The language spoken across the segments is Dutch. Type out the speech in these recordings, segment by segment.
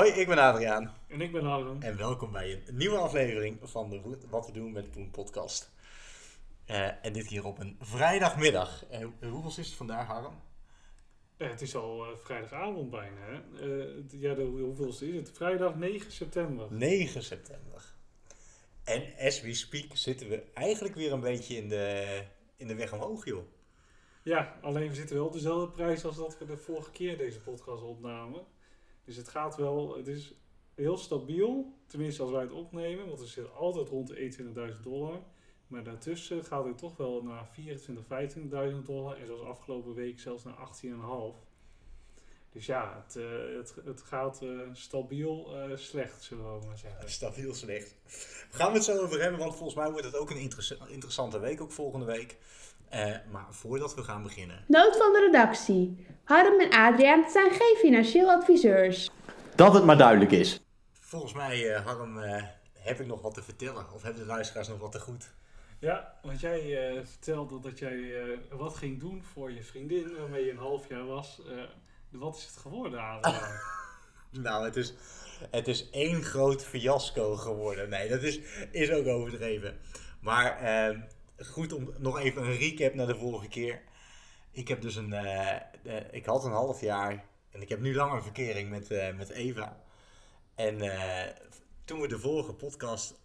Hoi, ik ben Adriaan. En ik ben Harm. En welkom bij een nieuwe aflevering van de Wat we doen met Poen podcast. Eh, en dit keer op een vrijdagmiddag. En hoeveel is het vandaag, Harm? Ja, het is al uh, vrijdagavond bijna. Hè? Ja, de, hoeveelste is het? Vrijdag 9 september. 9 september. En as we speak zitten we eigenlijk weer een beetje in de, in de weg omhoog, joh. Ja, alleen we zitten wel op dezelfde prijs als dat we de vorige keer deze podcast opnamen. Dus het gaat wel, het is heel stabiel, tenminste als wij het opnemen, want we zitten altijd rond de 21.000 dollar. Maar daartussen gaat het toch wel naar 24, 25.000 dollar en zoals afgelopen week zelfs naar 18,5. Dus ja, het, uh, het, het gaat uh, stabiel uh, slecht, zullen we maar zeggen. Stabiel slecht. Gaan we het zo over hebben, want volgens mij wordt het ook een interessante week, ook volgende week. Maar voordat we gaan beginnen. Nood van de redactie. Harm en Adriaan zijn geen financieel adviseurs. Dat het maar duidelijk is. Volgens mij, Harm, heb ik nog wat te vertellen. Of hebben de luisteraars nog wat te goed? Ja, want jij vertelde dat jij wat ging doen voor je vriendin, waarmee je een half jaar was. Wat is het geworden, Adriaan? nou, het is, het is één groot fiasco geworden. Nee, dat is, is ook overdreven. Maar eh, goed om nog even een recap naar de vorige keer. Ik heb dus een, uh, ik had een half jaar en ik heb nu langer verkering met, uh, met Eva. En toen we de vorige podcast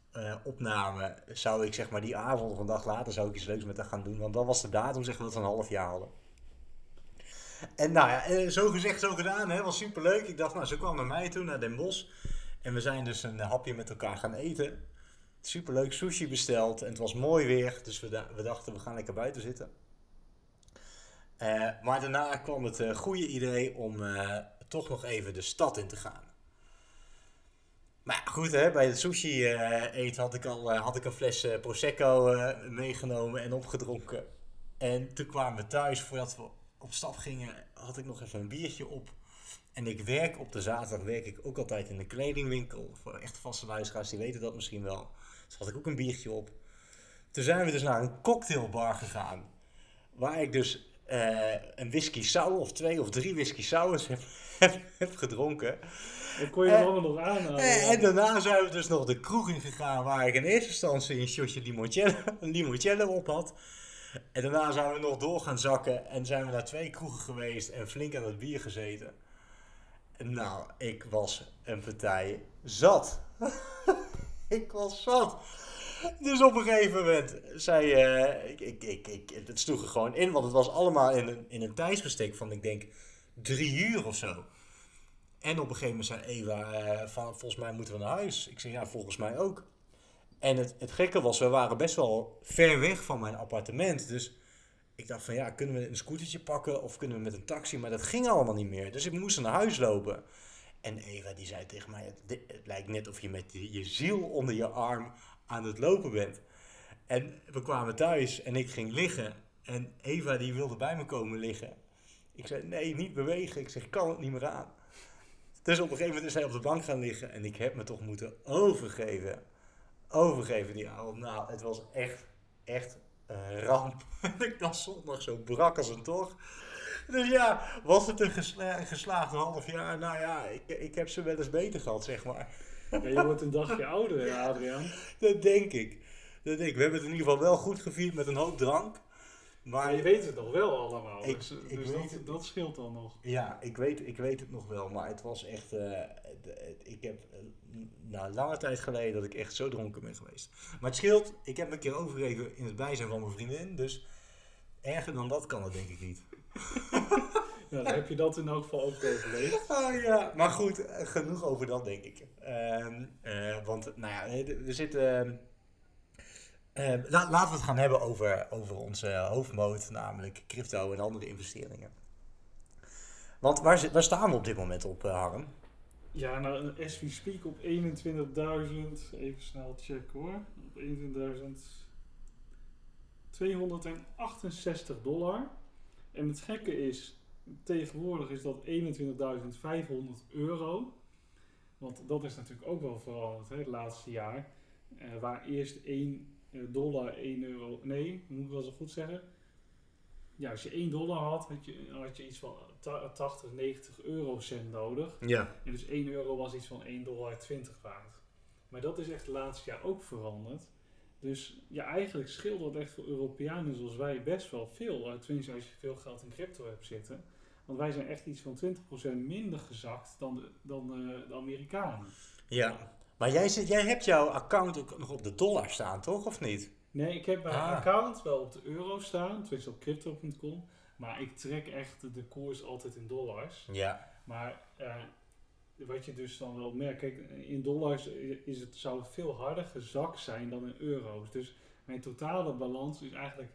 opnamen, zou ik zeg maar die avond of een dag later zou ik iets leuks met haar gaan doen. Want dan was de datum zeg maar dat we een half jaar hadden. En nou ja, eh, zo gezegd, zo gedaan. Hè, was superleuk. Ik dacht, nou, ze kwam naar mij toe, naar Den Bosch. En we zijn dus een hapje met elkaar gaan eten. Superleuk, sushi besteld. En het was mooi weer. Dus we, we dachten, we gaan lekker buiten zitten. Uh, maar daarna kwam het uh, goede idee om uh, toch nog even de stad in te gaan. Maar goed, hè, bij het sushi eten had ik al had ik een fles Prosecco meegenomen en opgedronken. En toen kwamen we thuis voordat we op stap gingen, had ik nog even een biertje op. En ik werk op de zaterdag werk ik ook altijd in de kledingwinkel. Voor echt vaste luisteraars, die weten dat misschien wel. Dus had ik ook een biertje op. Toen zijn we dus naar een cocktailbar gegaan. Waar ik dus uh, een whisky sour of twee of drie whisky sours heb, heb, gedronken. En kon je allemaal nog aan? En, en, daarna zijn we dus nog de kroeg in gegaan waar ik in eerste instantie een shotje limoncello, limoncello op had. En daarna zijn we nog door gaan zakken en zijn we naar twee kroegen geweest en flink aan het bier gezeten. Nou, ik was een partij zat. ik was zat. Dus op een gegeven moment zei uh, ik, ik, ik, ik, het sloeg er gewoon in, want het was allemaal in een, in een tijdsbestek van, ik denk, drie uur of zo. En op een gegeven moment zei Eva, uh, van, volgens mij moeten we naar huis. Ik zei, ja, volgens mij ook. En het, het gekke was, we waren best wel ver weg van mijn appartement. Dus ik dacht van ja, kunnen we een scootertje pakken of kunnen we met een taxi? Maar dat ging allemaal niet meer. Dus ik moest naar huis lopen. En Eva die zei tegen mij, het, lijkt net of je met je, ziel onder je arm aan het lopen bent. En we kwamen thuis en ik ging liggen. En Eva die wilde bij me komen liggen. Ik zei, nee, niet bewegen. Ik zeg, kan het niet meer aan. Dus op een gegeven moment is hij op de bank gaan liggen. En ik heb me toch moeten overgeven overgeven die. Nou, het was echt, echt een ramp. ik dacht zondag zo brak als een toch. Dus ja, was het een gesla geslaagd half jaar? Nou ja, ik, ik heb ze wel eens beter gehad, zeg maar. Ja, je wordt een dagje ouder, Adriaan. Dat denk ik. Dat denk ik. We hebben het in ieder geval wel goed gevierd met een hoop drank. Maar je weet het nog wel allemaal. Ik, dus, ik dus dat, dat, scheelt dan nog. Ja, ik weet, ik weet het nog wel. Maar het was echt. Uh, ik heb uh, nou, lange tijd geleden dat ik echt zo dronken ben geweest. Maar het scheelt. Ik heb een keer overgegeven in het bijzijn van mijn vriendin. Dus erger dan dat kan het denk ik niet. ja, dan heb je dat in elk geval ook overleefd. Oh ja, maar goed, eh, genoeg over dat denk ik. Uh, want, nou ja, we zitten uh, laten we het gaan hebben over, over onze hoofdmoot, namelijk crypto en andere investeringen. Want waar, waar staan we op dit moment op, uh, Harm? Ja, nou, as we speak op 21.000, even snel checken hoor, op 21.268 dollar. En het gekke is, tegenwoordig is dat 21.500 euro. Want dat is natuurlijk ook wel veranderd hè, het laatste jaar. Uh, waar eerst 1 dollar 1 euro. Nee, moet ik wel zo goed zeggen? ja, als je 1 dollar had, had je, had je iets van ta- 80, 90 eurocent nodig. Ja. En dus 1 euro was iets van 1 dollar 20 waard. Maar dat is echt het laatste jaar ook veranderd. Dus ja, eigenlijk scheelt dat echt voor Europeanen zoals wij best wel veel. Uh, tenminste, als je veel geld in crypto hebt zitten. Want wij zijn echt iets van 20% minder gezakt dan de, dan de, de Amerikanen. Ja. Maar jij, zit, jij hebt jouw account ook nog op de dollar staan, toch? Of niet? Nee, ik heb mijn Ah. account wel op de euro staan, tenminste op crypto.com. Maar ik trek echt de koers altijd in dollars. Ja. Maar eh, wat je dus dan wel merkt, kijk, in dollars is het, zou het veel harder gezakt zijn dan in euro's. Dus mijn totale balans is eigenlijk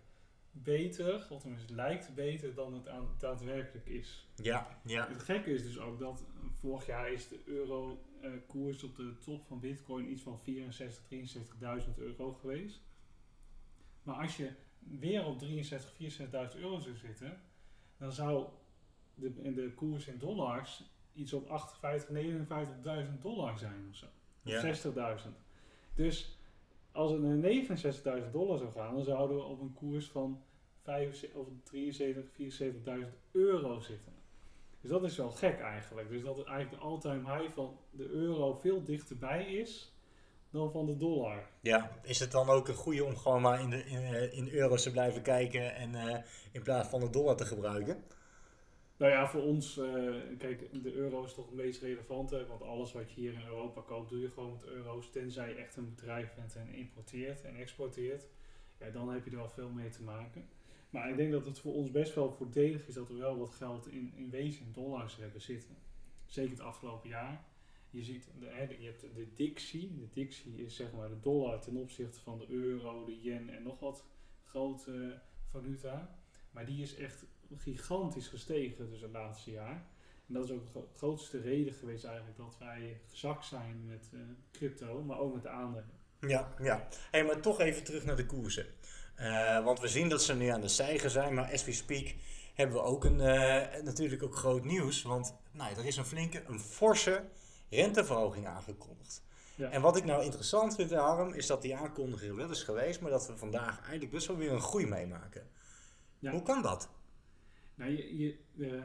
beter, of tenminste lijkt beter dan het aan, daadwerkelijk is. Ja. Ja. Het gekke is dus ook dat vorig jaar is de euro eh, koers op de top van bitcoin iets van 64, 73.000 euro geweest. Maar als je weer op 63, 64.000 euro zou zitten, dan zou de, de koers in dollars iets op 58, 59.000 dollar zijn of zo. Ja. Of 60.000. Dus als het naar 69.000 dollar zou gaan, dan zouden we op een koers van 75, of 73, 74.000 euro zitten. Dus dat is wel gek eigenlijk. Dus dat het eigenlijk de all-time high van de euro veel dichterbij is dan van de dollar. Ja, is het dan ook een goede om gewoon maar in, de, in, eh, in euro's te blijven kijken en eh, in plaats van de dollar te gebruiken? Nou ja, voor ons, eh, kijk, de euro is toch het meest relevante. Want alles wat je hier in Europa koopt, doe je gewoon met euro's. Tenzij je echt een bedrijf bent en importeert en exporteert. Ja, dan heb je er wel veel mee te maken. Maar ik denk dat het voor ons best wel voordelig is dat we wel wat geld in, in wezen in dollars hebben zitten. Zeker het afgelopen jaar. Je ziet, de, je hebt de Dixie. De Dixie is zeg maar de dollar ten opzichte van de euro, de yen en nog wat grote valuta. Maar die is echt gigantisch gestegen dus het laatste jaar. En dat is ook de gro- grootste reden geweest eigenlijk dat wij gezakt zijn met eh, crypto, maar ook met de aandelen. Ja, ja. Hey, maar toch even terug naar de koersen. Eh, want we zien dat ze nu aan de stijgen zijn, maar as we speak hebben we ook een, eh, natuurlijk ook groot nieuws. Want nou, er is een flinke, een forse renteverhoging aangekondigd. Ja. En wat ik nou interessant vind, Harm, is dat die aankondiging wel is geweest, maar dat we vandaag eigenlijk best wel weer een groei meemaken. Ja. Hoe kan dat? Nou, je, eh,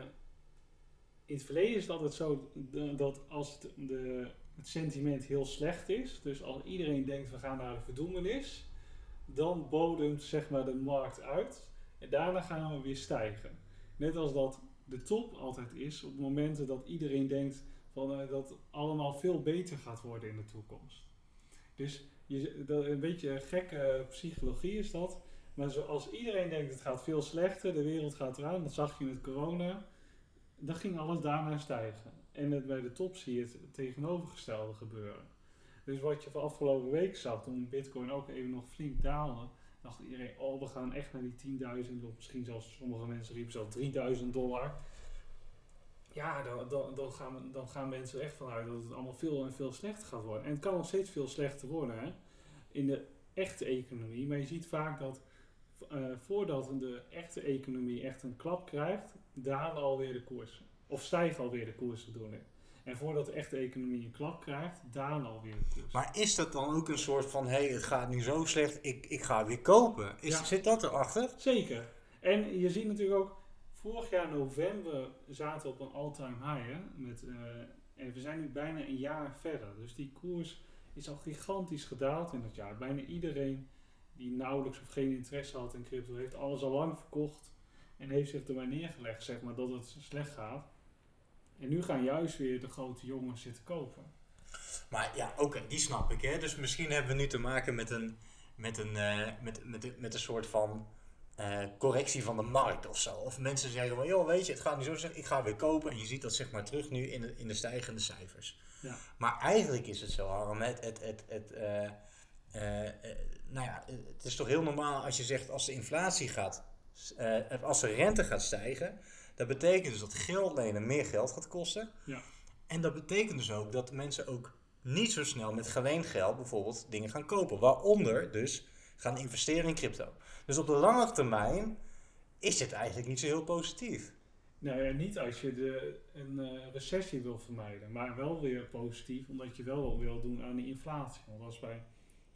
in het verleden is het altijd zo dat als het, de, het sentiment heel slecht is, dus als iedereen denkt we gaan naar de verdoemenis, dan bodemt zeg maar de markt uit en daarna gaan we weer stijgen. Net als dat de top altijd is op momenten dat iedereen denkt van, eh, dat het allemaal veel beter gaat worden in de toekomst. Dus je, dat, een beetje gekke psychologie is dat. Maar zoals iedereen denkt het gaat veel slechter, de wereld gaat eraan, dat zag je met corona, dan ging alles daarna stijgen. En het, bij de top zie je het tegenovergestelde gebeuren. Dus wat je van afgelopen week zag, toen bitcoin ook even nog flink daalde, dacht iedereen, oh we gaan echt naar die 10.000, of misschien zelfs sommige mensen riepen zelfs 3000 dollar. Ja, dan, dan, dan, gaan, dan gaan mensen er echt vanuit dat het allemaal veel en veel slechter gaat worden. En het kan nog steeds veel slechter worden hè? in de echte economie. Maar je ziet vaak dat eh, voordat de echte economie echt een klap krijgt, dalen alweer de koersen. Of stijgen alweer de koersen door. En voordat de echte economie een klap krijgt, dalen alweer de koersen. Maar is dat dan ook een soort van, hé, hey, het gaat nu zo slecht, ik, ik ga weer kopen? Is, Ja. Zit dat erachter? Zeker. En je ziet natuurlijk ook, vorig jaar november zaten we op een all-time high. Hè, met, eh, en we zijn nu bijna een jaar verder. Dus die koers is al gigantisch gedaald in dat jaar. Bijna iedereen die nauwelijks of geen interesse had in crypto, heeft alles al lang verkocht. En heeft zich erbij neergelegd, zeg maar, dat het slecht gaat. En nu gaan juist weer de grote jongens zitten kopen. Maar ja, oké, die snap ik. Hè? Dus misschien hebben we nu te maken met een, met een, eh, met, met, met een soort van eh, correctie van de markt of zo. Of mensen zeggen van, joh, weet je, het gaat nu zo zeggen, ik ga weer kopen. En je ziet dat zeg maar terug nu in de, in de stijgende cijfers. Ja. Maar eigenlijk is het zo, Harm, het, het, het, het, eh, nou ja, het is toch heel normaal als je zegt als de inflatie gaat, eh, als de rente gaat stijgen, dat betekent dus dat geld lenen meer geld gaat kosten. Ja. En dat betekent dus ook dat mensen ook niet zo snel met geleend geld bijvoorbeeld dingen gaan kopen. Waaronder dus gaan investeren in crypto. Dus op de lange termijn is dit eigenlijk niet zo heel positief. Nou ja, niet als je de, een eh, recessie wil vermijden, maar wel weer positief, omdat je wel wat wil doen aan die inflatie. Want als wij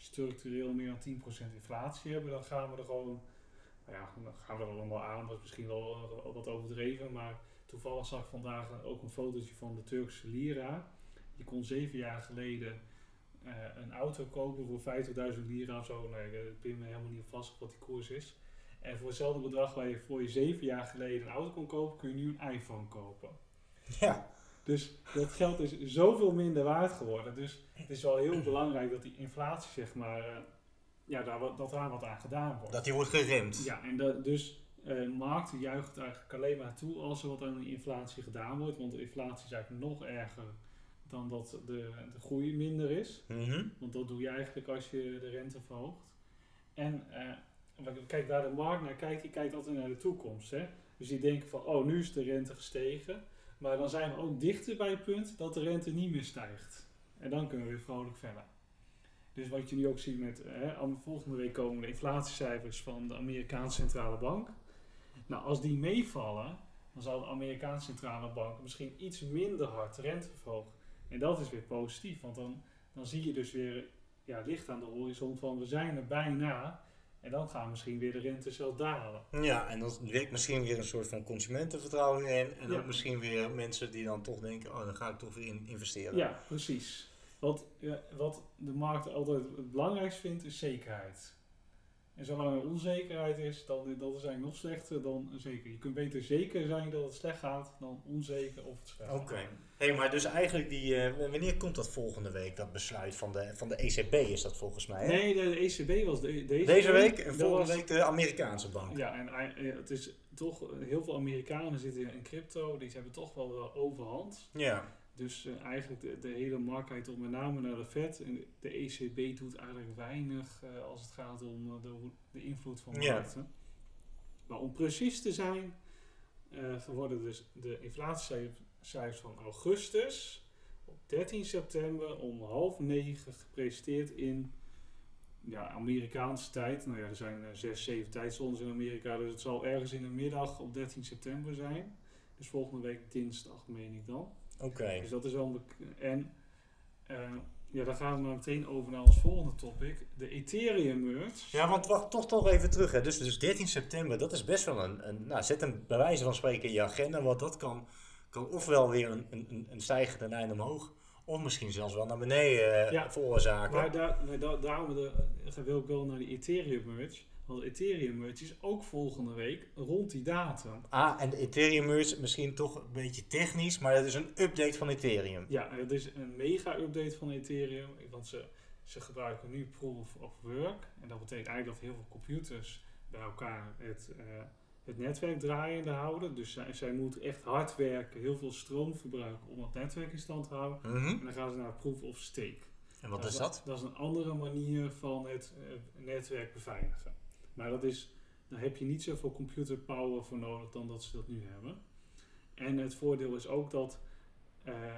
structureel meer dan 10% inflatie hebben, dan gaan we er gewoon nou ja, dan gaan we er allemaal aan, dat is misschien wel eh, wat overdreven, maar toevallig zag ik vandaag ook een fotootje van de Turkse lira. Je kon zeven jaar geleden eh, een auto kopen voor 50.000 lira of zo. Nee, ik ben me helemaal niet vast wat die koers is. En voor hetzelfde bedrag waar je voor je zeven jaar geleden een auto kon kopen, kun je nu een iPhone kopen. Ja, Dus dat geld is zoveel minder waard geworden. Dus het is wel heel belangrijk dat die inflatie, zeg maar, eh, ja, daar, dat daar wat aan gedaan wordt. dat die wordt geremd. Ja, en dat, dus eh markten juicht eigenlijk alleen maar toe als er wat aan de inflatie gedaan wordt. Want de inflatie is eigenlijk nog erger dan dat de, de groei minder is. Mhm. Want dat doe je eigenlijk als je de rente verhoogt. En eh, kijk, waar de markt naar kijkt, die kijkt altijd naar de toekomst. Hè? Dus die denken van, oh, nu is de rente gestegen. Maar dan zijn we ook dichter bij het punt dat de rente niet meer stijgt. En dan kunnen we weer vrolijk verder. Dus wat je nu ook ziet met, hè, volgende week komen de inflatiecijfers van de Amerikaanse Centrale Bank. Nou, als die meevallen, dan zal de Amerikaanse Centrale Bank misschien iets minder hard de rente verhogen. En dat is weer positief, want dan, dan zie je dus weer ja, licht aan de horizon van we zijn er bijna. En dan gaan misschien weer de rente zelf dalen. Ja, en dan werkt misschien weer een soort van consumentenvertrouwen in. En Ja. ook misschien weer mensen die dan toch denken, oh, dan ga ik toch weer in investeren. Ja, precies. Wat, wat de markt altijd het belangrijkst vindt, is zekerheid. En zolang er onzekerheid is, dan dat is eigenlijk nog slechter dan zeker. Je kunt beter zeker zijn dat het slecht gaat dan onzeker of het slecht Oké. gaat. Hé, maar dus eigenlijk die, eh, wanneer komt dat volgende week, dat besluit van de, van de ECB is dat volgens mij? hè? Nee, de, de ECB was de, deze, Deze week en volgende was- week de Amerikaanse bank. Ja, en eh, het is toch, eh, heel veel Amerikanen zitten in crypto, die hebben toch wel de overhand. Ja. Dus eh, eigenlijk de, de hele markt kijkt op met name naar de Fed. En de ECB doet eigenlijk weinig eh, als het gaat om eh, de, de invloed van Ja. markten. Maar om precies te zijn, worden dus de inflatiecijfers van augustus op 13 september om half negen gepresenteerd in ja, Amerikaanse tijd. Nou ja, er zijn zes, zeven tijdzones in Amerika, dus het zal ergens in de middag op 13 september zijn. Dus volgende week dinsdag, meen ik dan. Oké. Dus dat is wel een En eh, ja, dan gaan we maar meteen over naar ons volgende topic. De Ethereum merge. Ja, want wacht toch toch even terug. Hè. Dus, dus 13 september, dat is best wel een, een nou, zet hem bij wijze van spreken in je agenda, want dat kan, kan ofwel weer een, een, een stijgende lijn omhoog, of misschien zelfs wel naar beneden eh, Ja, veroorzaken. Maar daar, maar da- daarom de, eh, wil ik wel naar de Ethereum merge. Want de Ethereum merge is ook volgende week rond die datum. Ah, en de Ethereum merge misschien toch een beetje technisch, maar dat is een update van Ethereum. Ja, het is een mega update van Ethereum. Want ze, ze gebruiken nu proof of work. En dat betekent eigenlijk dat heel veel computers bij elkaar het, eh, het netwerk draaiende houden. Dus zij, zij moeten echt hard werken, heel veel stroom verbruiken om het netwerk in stand te houden. Mhm. En dan gaan ze naar proof of stake. En wat is dat? Dat is een andere manier van het eh, netwerk beveiligen. Maar dat is, daar heb je niet zoveel computer power voor nodig dan dat ze dat nu hebben. En het voordeel is ook dat eh,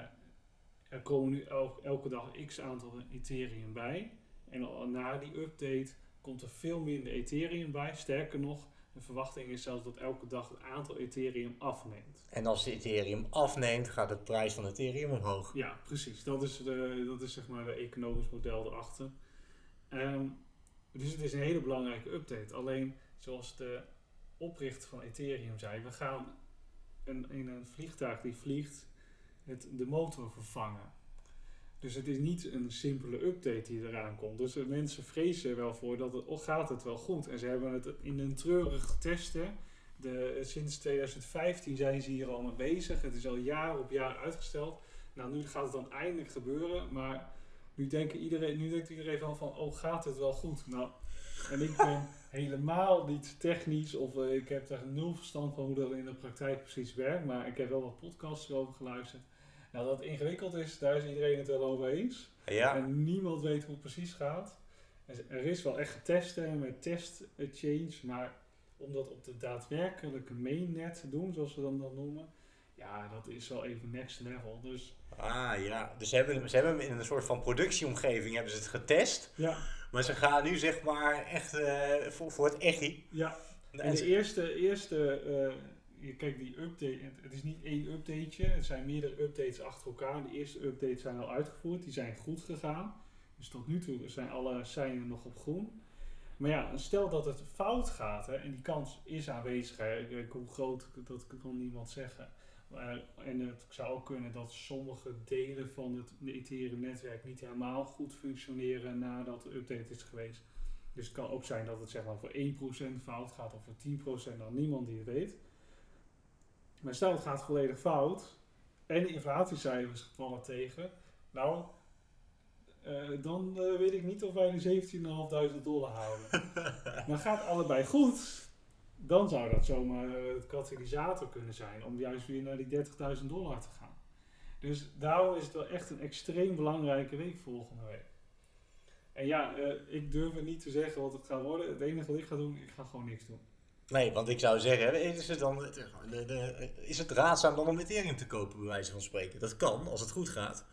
er komen nu el- elke dag x aantal Ethereum bij. En al na die update komt er veel minder Ethereum bij. Sterker nog, de verwachting is zelfs dat elke dag het aantal Ethereum afneemt. En als de Ethereum afneemt, gaat de prijs van Ethereum omhoog. Ja, precies. Dat is, de, dat is zeg maar de economisch model erachter. Ehm, dus het is een hele belangrijke update. Alleen, zoals de oprichter van Ethereum zei, we gaan een, in een vliegtuig die vliegt het, de motor vervangen. Dus het is niet een simpele update die eraan komt. Dus mensen vrezen wel voor dat het, oh, gaat het wel goed. En ze hebben het in een treurig testen. De, sinds 2015 zijn ze hier al mee bezig. Het is al jaar op jaar uitgesteld. Nou, nu gaat het dan eindelijk gebeuren. Maar nu, denken iedereen, nu denkt iedereen wel van, oh, gaat het wel goed? Nou, en ik ben helemaal niet technisch of eh, ik heb daar nul verstand van hoe dat in de praktijk precies werkt. Maar ik heb wel wat podcasts erover geluisterd. Nou, dat het ingewikkeld is, daar is iedereen het wel over eens. Ja, En niemand weet hoe het precies gaat. Er is wel echt getest hè, met test change, maar om dat op de daadwerkelijke mainnet te doen, zoals we dan dat noemen, ja, dat is wel even next level. Dus ah ja. Dus ze hebben, ze hebben hem in een soort van productieomgeving hebben ze het getest. ja, Maar ze gaan nu zeg maar echt eh, voor, voor het echi. ja. En En de eerste, eerste eh, je kijkt die update, het, is niet één updateje, het zijn meerdere updates achter elkaar. De eerste updates zijn al uitgevoerd, die zijn goed gegaan. Dus tot nu toe zijn alle seinen nog op groen. Maar ja, stel dat het fout gaat, hè, en die kans is aanwezig, hè, ik- hoe groot, dat kan niemand zeggen. Maar, en het zou ook kunnen dat sommige delen van het Ethereum-netwerk niet helemaal goed functioneren nadat de update is geweest. Dus het kan ook zijn dat het zeg maar voor 1% fout gaat of voor 10%, dan niemand die het weet. Maar stel het gaat volledig fout en de inflatiecijfers vallen tegen, nou, eh, dan eh, weet ik niet of wij de 17.500 dollar houden. maar gaat allebei goed, dan zou dat zomaar eh, het katalysator kunnen zijn om juist weer naar die 30.000 dollar te gaan. Dus daarom is het wel echt een extreem belangrijke week volgende week. En ja, eh, ik durf het niet te zeggen wat het gaat worden. Het enige wat ik ga doen, ik ga gewoon niks doen. Nee, want ik zou zeggen, is het, dan, de, de, is het raadzaam dan om Ethereum te kopen, bij wijze van spreken? Dat kan, als het goed gaat.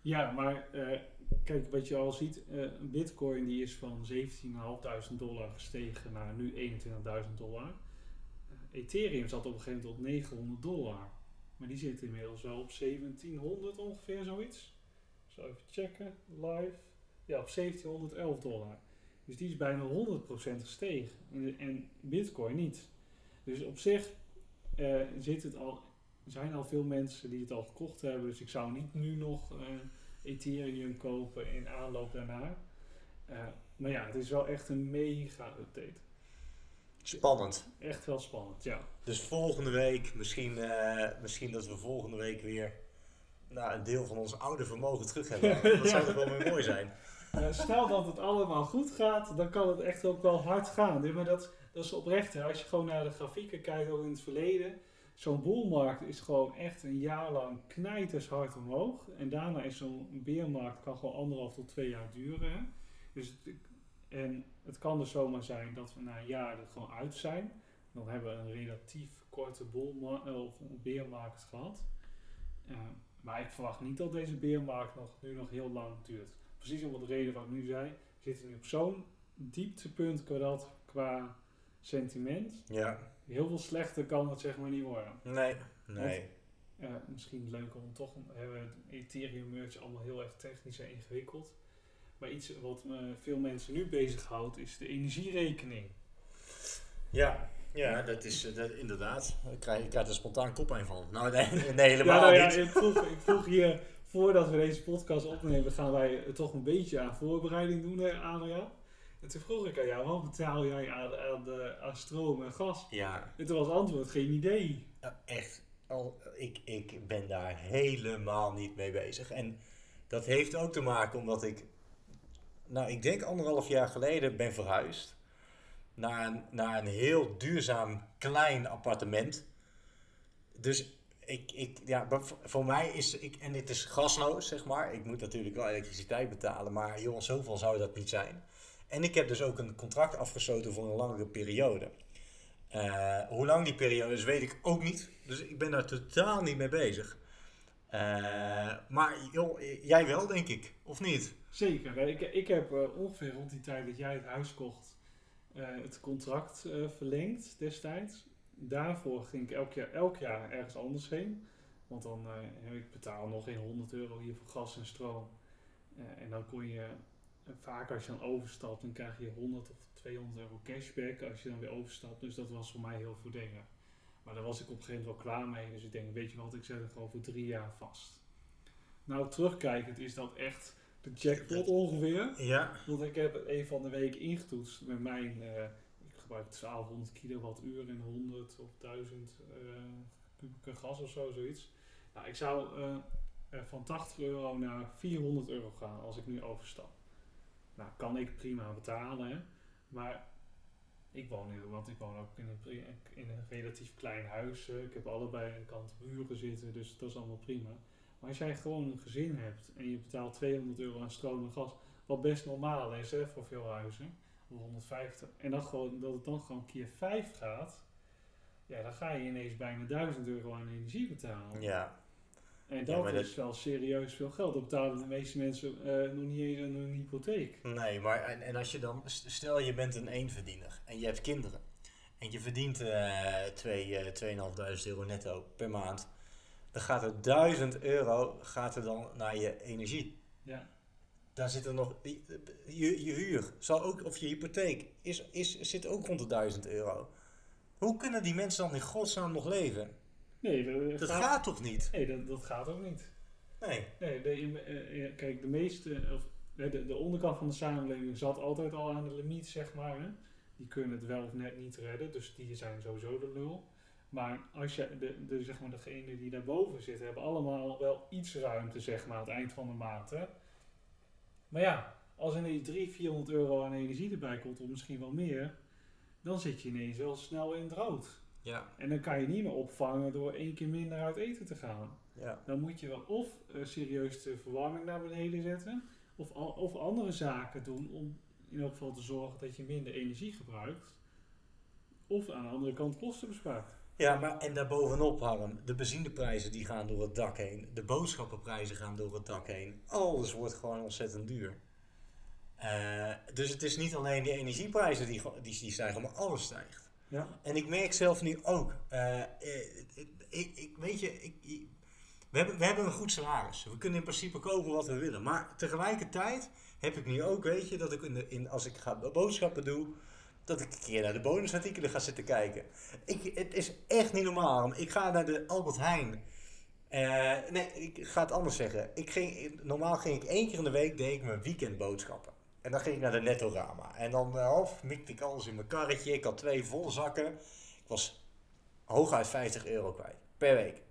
Ja, maar eh, kijk, wat je al ziet, eh, bitcoin die is van 17.500 dollar gestegen naar nu 21.000 dollar. Eh, Ethereum zat op een gegeven moment op 900 dollar. Maar die zit inmiddels wel op 1700 ongeveer, zoiets. Zo even checken, live. Ja, op 1711 dollar. Dus die is bijna 100% gestegen. En, en bitcoin niet. Dus op zich eh, zit het al, zijn al veel mensen die het al gekocht hebben. Dus ik zou niet nu nog Ethereum kopen in aanloop daarna. Eh, maar ja, het is wel echt een mega update. Spannend. Echt wel spannend, ja. Dus volgende week, misschien, eh, misschien dat we volgende week weer nou, een deel van ons oude vermogen terug hebben. Dat zou toch wel weer mooi zijn. Eh, stel dat het allemaal goed gaat, dan kan het echt ook wel hard gaan. Nee, Maar dat, dat is oprecht. Hè. Als je gewoon naar de grafieken kijkt, ook in het verleden. Zo'n boelmarkt is gewoon echt een jaar lang knijters hard omhoog. En daarna is zo'n beermarkt kan gewoon anderhalf tot twee jaar duren. Dus en het kan dus zomaar zijn dat we na een jaar er gewoon uit zijn. Dan hebben we een relatief korte boelmarkt of een beermarkt gehad. Eh, maar ik verwacht niet dat deze beermarkt nog, nu nog heel lang duurt. Precies om de reden wat ik nu zei. We zitten nu op zo'n dieptepunt qua, qua sentiment. Ja, Heel veel slechter kan het zeg maar niet worden. nee, nee. Misschien leuk om toch, we hebben het Ethereum merge allemaal heel erg technisch en ingewikkeld. Maar iets wat eh, veel mensen nu bezighoudt is de energierekening. Ja, ja dat is eh, dat, inderdaad. Ik krijg, ik krijg er spontaan koppijn van. Nou, nee, nee helemaal Ja, nou ja, niet. ik vroeg, ik vroeg hier, voordat we deze podcast opnemen, gaan wij toch een beetje aan voorbereiding doen, hè, Adriaan. En toen vroeg ik aan jou, wat betaal jij aan, aan, de, aan stroom en gas? Ja, En toen was het antwoord, geen idee. Ja, echt. Al, ik, ik ben daar helemaal niet mee bezig. En dat heeft ook te maken omdat ik, nou, ik denk anderhalf jaar geleden ben verhuisd naar een, naar een heel duurzaam klein appartement. Dus ik, ik, ja, voor- mij is, ik, en het is gasloos, zeg maar. Ik moet natuurlijk wel elektriciteit betalen, maar joh, zoveel zou dat niet zijn. En ik heb dus ook een contract afgesloten voor een langere periode. Eh, hoe lang die periode is, weet ik ook niet. Dus ik ben daar totaal niet mee bezig. Eh, maar jij wel, denk ik. Of niet? Zeker. Ik, ik heb eh, ongeveer rond die tijd dat jij het huis kocht, het contract verlengd destijds. Daarvoor ging ik elk jaar, elk jaar ergens anders heen. Want dan eh, ik betaal nog geen 100 euro hier voor gas en stroom. En dan kon je, eh, vaak als je dan overstapt, dan krijg je 100 of 200 euro cashback als je dan weer overstapt. Dus dat was voor mij heel voordelig. Maar daar was ik op een gegeven moment wel klaar mee. Dus ik denk, weet je wat, ik zet het gewoon voor drie jaar vast. Nou, terugkijkend is dat echt de jackpot ongeveer. Ja. Want ik heb het een van de weken ingetoetst met mijn, eh, ik gebruik 1200 kilowattuur en 100 of 1000 eh kubieke gas of zo, zoiets. Nou, ik zou eh, van 80 euro naar 400 euro gaan als ik nu overstap. Nou, kan ik prima betalen. Maar ik woon nu, want ik woon ook in een, in een relatief klein huis. ik heb allebei de kant muren zitten, dus dat is allemaal prima. Maar als jij gewoon een gezin hebt en je betaalt 200 euro aan stroom en gas, wat best normaal is hè, voor veel huizen, of 150, en dat, gewoon, dat het dan gewoon keer 5 gaat, ja, dan ga je ineens bijna 1000 euro aan energie betalen. Ja. En dat is wel serieus veel geld. Dat betalen de meeste mensen eh, nog niet eens een hypotheek. Nee, maar en, en als je dan, stel je bent een eenverdiener en je hebt kinderen. En je verdient eh twee, eh 2500 euro netto per maand. Dan gaat er 1000 euro gaat er dan naar je energie. Ja. daar zit er nog, je, je huur zal ook, of je hypotheek, is, is, zit ook rond de 1000 euro. Hoe kunnen die mensen dan in godsnaam nog leven? Nee, dat, Dat gaat toch niet? Nee, dat, dat gaat ook niet. Nee. Nee, de, eh, eh, kijk, de meeste, of de, de, de onderkant van de samenleving zat altijd al aan de limiet, zeg maar. Hè. Die kunnen het wel of net niet redden, dus die zijn sowieso de nul. Maar als je, de, de, zeg maar, degenen die daarboven zitten, hebben allemaal wel iets ruimte, zeg maar, aan het eind van de maand. Hè. Maar ja, als er ineens 300, 400 euro aan energie erbij komt, of misschien wel meer, dan zit je ineens wel snel in het rood. Ja. En dan kan je niet meer opvangen door één keer minder uit eten te gaan. Ja. Dan moet je wel of eh, serieus de verwarming naar beneden zetten, of, of andere zaken doen om in elk geval te zorgen dat je minder energie gebruikt. Of aan de andere kant kosten bespaart. Ja, maar en daarbovenop, Harm, de benzineprijzen die gaan door het dak heen. De boodschappenprijzen gaan door het dak heen. Alles wordt gewoon ontzettend duur. Eh, dus het is niet alleen de energieprijzen die, die, die stijgen, maar alles stijgt. Ja. En ik merk zelf nu ook, eh, eh, ik, ik, weet je, ik, we, hebben, we hebben een goed salaris. We kunnen in principe kopen wat we willen. Maar tegelijkertijd heb ik nu ook, weet je, dat ik in de, in, als ik ga boodschappen doe, dat ik een keer naar de bonusartikelen ga zitten kijken. Ik, het is echt niet normaal. Ik ga naar de Albert Heijn. Eh, nee, ik ga het anders zeggen. Ik ging, normaal ging ik één keer in de week deed ik mijn weekendboodschappen. En dan ging ik naar de Nettorama. En dan eh, half mikte ik alles in mijn karretje. Ik had twee volle zakken. Ik was hooguit 50 euro kwijt per week.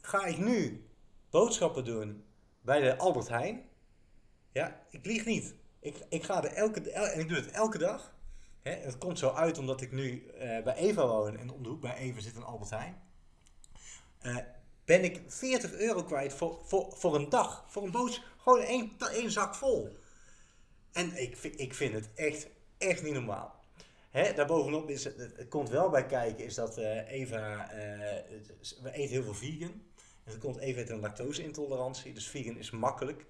Ga ik nu boodschappen doen bij de Albert Heijn? Ja, ik lieg niet. Ik, ik ga er elke el- en ik doe het elke dag. Hè, het komt zo uit omdat ik nu eh, bij Eva woon en om de hoek bij Eva zit een Albert Heijn. Eh, ben ik 40 euro kwijt voor, voor, voor een dag. Voor een boodschap. Gewoon één, één zak vol. En ik, vind- ik vind het echt, echt niet normaal. Hè, daarbovenop is het, komt wel bij kijken, is dat eh, Eva, eh, we eten heel veel vegan. En komt Eva heeft een lactose-intolerantie, dus vegan is makkelijk.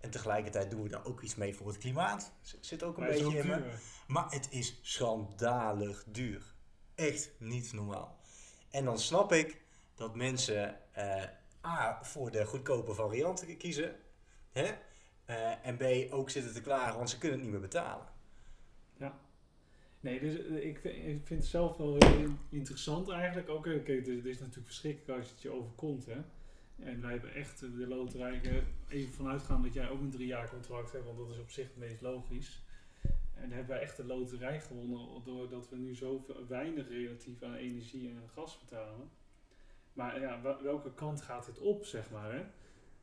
En tegelijkertijd doen we daar ook iets mee voor het klimaat. Zit ook een Maar beetje ook in me. Maar het is schandalig duur. Echt niet normaal. En dan snap ik dat mensen eh, A, voor de goedkope varianten kiezen. Hè? Eh, en B, ook zitten te klagen, want ze kunnen het niet meer betalen. Nee, dus eh, ik, ik vind het zelf wel interessant eigenlijk. Ook, eh, kijk, het is natuurlijk verschrikkelijk als het je overkomt, hè. En wij hebben echt de loterij, even vanuitgaan dat jij ook een drie jaar contract hebt, want dat is op zich het meest logisch. En hebben wij echt de loterij gewonnen, doordat we nu zo weinig relatief aan energie en gas betalen. Maar ja, welke kant gaat dit op, zeg maar, hè?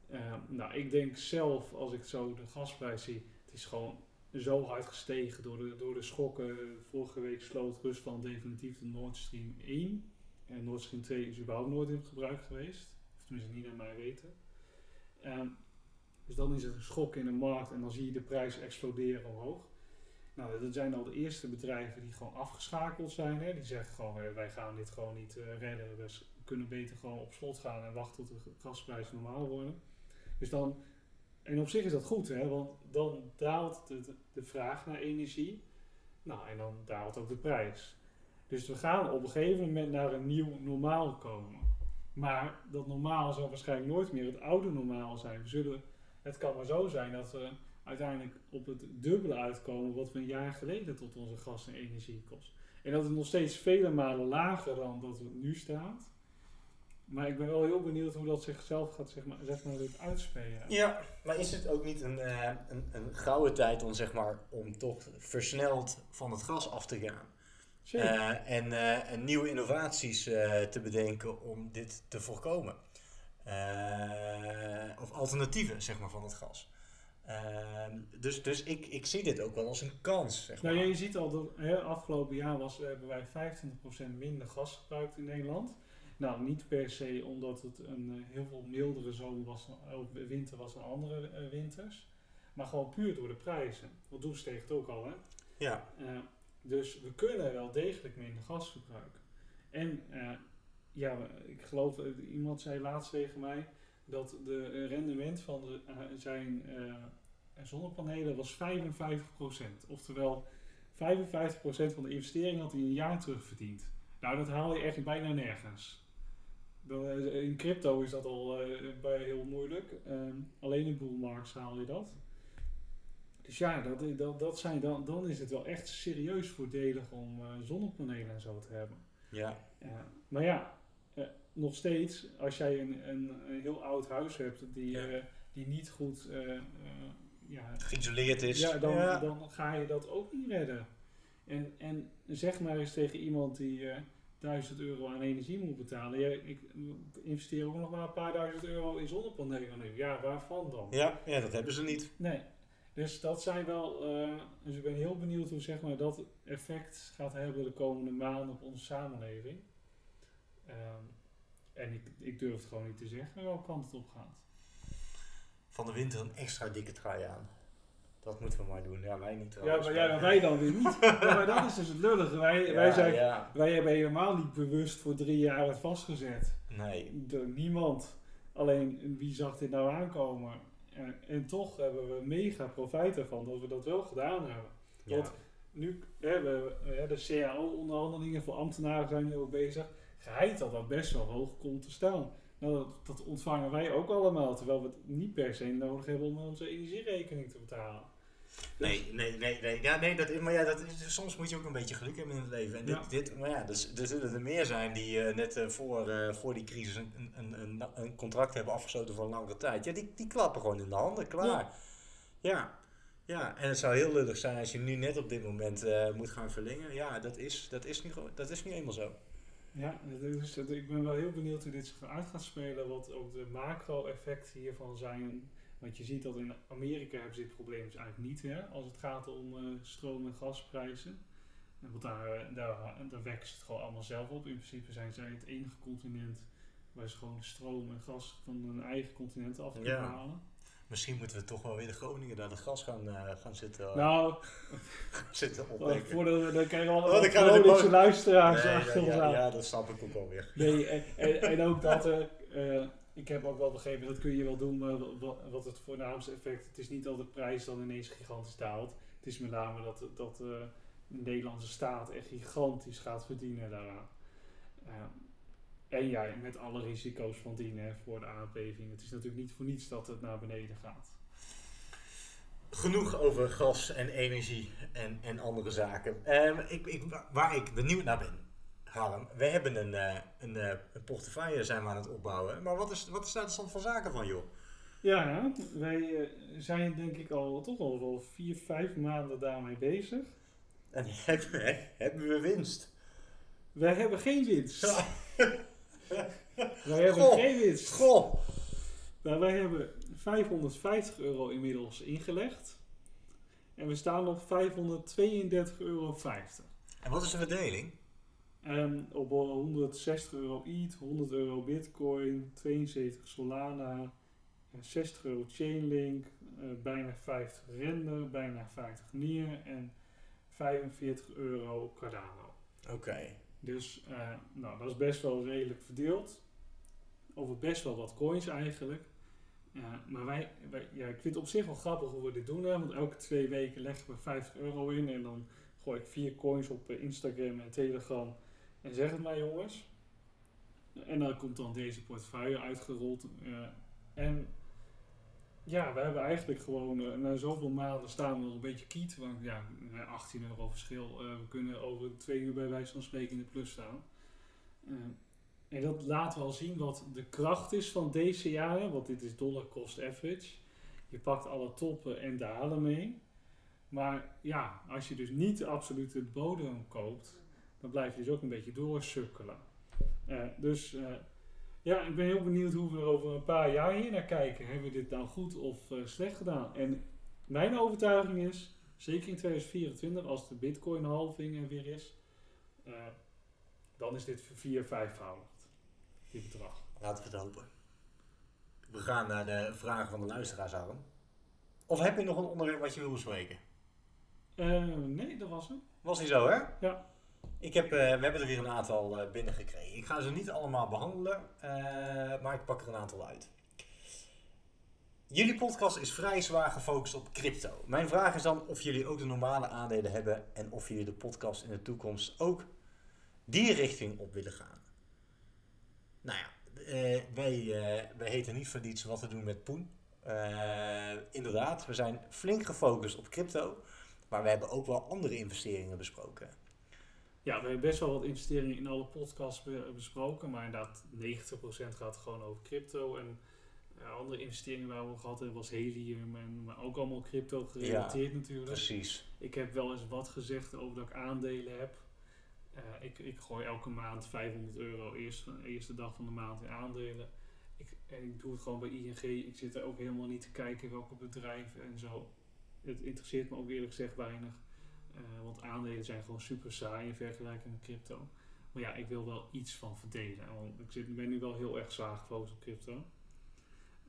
Eh, nou, ik denk zelf, als ik zo de gasprijs zie, het is gewoon zo hard gestegen door de, door de schokken. Vorige week sloot Rusland definitief de Nord Stream 1. En Nord Stream 2 is überhaupt nooit in gebruik geweest. Of tenminste niet naar mij weten. Ehm, dus dan is het een schok in de markt en dan zie je de prijs exploderen omhoog. Nou, dat zijn al de eerste bedrijven die gewoon afgeschakeld zijn. Hè. Die zeggen gewoon, wij gaan dit gewoon niet eh, redden. We kunnen beter gewoon op slot gaan en wachten tot de gasprijzen normaal worden. Dus dan, en op zich is dat goed, hè, want dan daalt de, de, vraag naar energie. Nou, en dan daalt ook de prijs. Dus we gaan op een gegeven moment naar een nieuw normaal komen. Maar dat normaal zal waarschijnlijk nooit meer het oude normaal zijn. We zullen, het kan maar zo zijn dat we uiteindelijk op het dubbele uitkomen wat we een jaar geleden tot onze gas en energie kost. En dat is nog steeds vele malen lager dan dat het nu staat. Maar ik ben wel heel benieuwd hoe dat zichzelf gaat zeg maar, zeg maar, dit uitspelen. Ja, maar is het ook niet een, eh, een, een gouden tijd om, zeg maar, om toch versneld van het gas af te gaan? Eh, en, en nieuwe innovaties te bedenken om dit te voorkomen. Of alternatieven, zeg maar, van het gas. Eh, dus dus ik, ik zie dit ook wel als een kans, zeg maar. Nou, je ziet al dat hè, afgelopen jaar was, hebben wij 25% minder gas gebruikt in Nederland. Nou, niet per se omdat het een eh, heel veel mildere zomer was, winter was dan andere eh, winters. Maar gewoon puur door de prijzen. Want toen steeg het ook al, hè. Ja, Eh, dus we kunnen wel degelijk minder gas gebruiken. En ja, ik geloof, iemand zei laatst tegen mij dat de rendement van de, zijn zonnepanelen was 55%. Oftewel, 55% van de investering had hij een jaar terugverdiend. Nou, dat haal je echt bijna nergens. Dan, eh, in crypto is dat al eh, bij heel moeilijk. Ehm, alleen in boelmarkt haal je dat. Dus ja, dat, dat, dat zijn dan, dan is het wel echt serieus voordelig om eh, zonnepanelen en zo te hebben. Ja. Maar ja, eh, nog steeds, als jij een, een, een heel oud huis hebt die, Ja. eh, die niet goed eh, eh, ja, Geïsoleerd is. ja, dan, Ja. dan ga je dat ook niet redden. En, en zeg maar eens tegen iemand die eh 1000 euro aan energie moet betalen. Ja, ik investeer ook nog maar een paar duizend euro in zonnepanelen. Ja, waarvan dan? Ja, ja, dat hebben ze niet. Nee. Dus dat zijn wel. eh, dus ik ben heel benieuwd hoe zeg maar, dat effect gaat hebben de komende maanden op onze samenleving. Ehm, en ik, ik durf het gewoon niet te zeggen welke kant het op gaat. Van de winter een extra dikke trui aan. Dat moeten we maar doen. Ja, wij niet Ja, trouwens. maar, ja, maar wij dan weer niet. Ja, maar dat is dus het lullige. Wij, Ja, wij, zijn, ja. wij hebben helemaal niet bewust voor drie jaar het vastgezet. Nee. Door niemand. Alleen wie zag dit nou aankomen? En, en toch hebben we mega profijt ervan dat we dat wel gedaan hebben. Want nu hebben we de CAO-onderhandelingen voor ambtenaren zijn nu ook bezig. Geheid dat dat best wel hoog komt te staan. Nou, dat, dat ontvangen wij ook allemaal, terwijl we het niet per se nodig hebben om onze energierekening te betalen. Nee, nee, nee, nee. Ja, nee dat, maar ja, dat soms moet je ook een beetje geluk hebben in het leven. En dit, Ja. dit, maar ja, dus, er zullen er meer zijn die eh, net eh, voor, eh, voor die crisis een, een, een, een contract hebben afgesloten voor een langere tijd. Ja, die, die klappen gewoon in de handen, klaar. Ja. Ja. ja. en het zou heel lullig zijn als je nu net op dit moment moet gaan verlengen. Ja, dat is, dat is, nu, gewoon- dat is nu eenmaal zo. Ja, dus ik ben wel heel benieuwd hoe dit zich uit gaat spelen, wat ook de macro-effecten hiervan zijn. Want je ziet dat in Amerika hebben ze dit probleem dus eigenlijk niet, hè, als het gaat om eh, stroom- en gasprijzen. En Want daar, eh, daar, daar wekken ze het gewoon allemaal zelf op. In principe zijn zij het enige continent waar ze gewoon stroom en gas van hun eigen continent af kunnen Ja. halen. Misschien moeten we toch wel weer de Groningen daar de gas gaan, eh, gaan zitten, Nou, zitten opwekken. voordat we dan krijgen we Oh, we de Groningse luisteraars Nee, achter ja, ja, dat snap ik ook alweer. Nee, en, en, en ook dat er, ik heb ook wel begrepen, dat kun je wel doen, wat het voornaamste effect, het is niet dat de prijs dan ineens gigantisch daalt. Het is met name dat, dat eh, de Nederlandse staat echt gigantisch gaat verdienen daaraan. Eh, en ja, met alle risico's van dien voor de aardbeving. Het is natuurlijk niet voor niets dat het naar beneden gaat. Genoeg over gas en energie en, en andere zaken. Ehm, ik, ik, wa- waar ik benieuwd naar ben, Harm, we hebben een, eh, een, eh, een portefeuille zijn we aan het opbouwen. Maar wat is, wat is daar de stand van zaken van, joh? Ja, wij eh, zijn denk ik al toch al wel vier, vijf maanden daarmee bezig. En hebben, hebben we winst? Wij hebben geen winst. Wij hebben Goh. geen winst. Goh! Nou, wij hebben 550 euro inmiddels ingelegd. En we staan op 532,50 euro. En wat is de verdeling? En op 160 euro ETH, 100 euro Bitcoin, 72 Solana, eh, 60 euro Chainlink, eh, bijna 50 Render, bijna 50 Nier en 45 euro Cardano. Oké. Dus eh, nou, dat is best wel redelijk verdeeld. Over best wel wat coins eigenlijk. Maar wij, wij, ja, ik vind het op zich wel grappig hoe we dit doen. Hè? Want elke twee weken leggen we 50 euro in. En dan gooi ik vier coins op eh, Instagram en Telegram. En zeg het maar jongens. En dan komt dan deze portefeuille uitgerold. eh, en ja, we hebben eigenlijk gewoon eh, na zoveel maanden staan we nog een beetje kiet. Want ja, eh, 18 euro verschil. eh, we kunnen over twee uur bij wijze van spreken in de plus staan. En dat laat wel zien wat de kracht is van DCA. hè, Want dit is dollar cost average. Je pakt alle toppen en dalen mee. Maar ja, als je dus niet de absolute bodem koopt, dan blijf je dus ook een beetje doorsukkelen. Eh, dus eh, ja, ik ben heel benieuwd hoe we er over een paar jaar hier naar kijken. Hebben we dit nou goed of eh, slecht gedaan? En mijn overtuiging is, zeker in 2024, als de bitcoin halving er weer is, dan is dit vier, vijfvoudigd. Dit bedrag. Laten we het hopen. We gaan naar de vragen van de luisteraars, Harm. Of heb je nog een onderwerp wat je wil bespreken? Nee, dat was hem. Was niet zo, hè? Ja. Ik heb, eh, we hebben er weer een aantal eh, binnengekregen. Ik ga ze niet allemaal behandelen, eh, maar ik pak er een aantal uit. Jullie podcast is vrij zwaar gefocust op crypto. Mijn vraag is dan of jullie ook de normale aandelen hebben en of jullie de podcast in de toekomst ook die richting op willen gaan. Nou ja, wij, wij heten niet voor wat te doen met Poen. Inderdaad, we zijn flink gefocust op crypto. Maar we hebben ook wel andere investeringen besproken. Ja, we hebben best wel wat investeringen in alle podcasts be- besproken. Maar inderdaad, 90% gaat gewoon over crypto. En andere investeringen waar we gehad hebben was helium. En, maar ook allemaal crypto gerelateerd natuurlijk. Precies. Ik heb wel eens wat gezegd over dat ik aandelen heb. Eh, ik, ik gooi elke maand 500 euro eerst, de eerste dag van de maand in aandelen. Ik, en ik doe het gewoon bij ING. Ik zit er ook helemaal niet te kijken welke bedrijven en zo. Het interesseert me ook eerlijk gezegd weinig. Eh, want aandelen zijn gewoon super saai in vergelijking met crypto. Maar ja, ik wil wel iets van verdelen. Want ik zit, ben nu wel heel erg zwaar gefocust op crypto.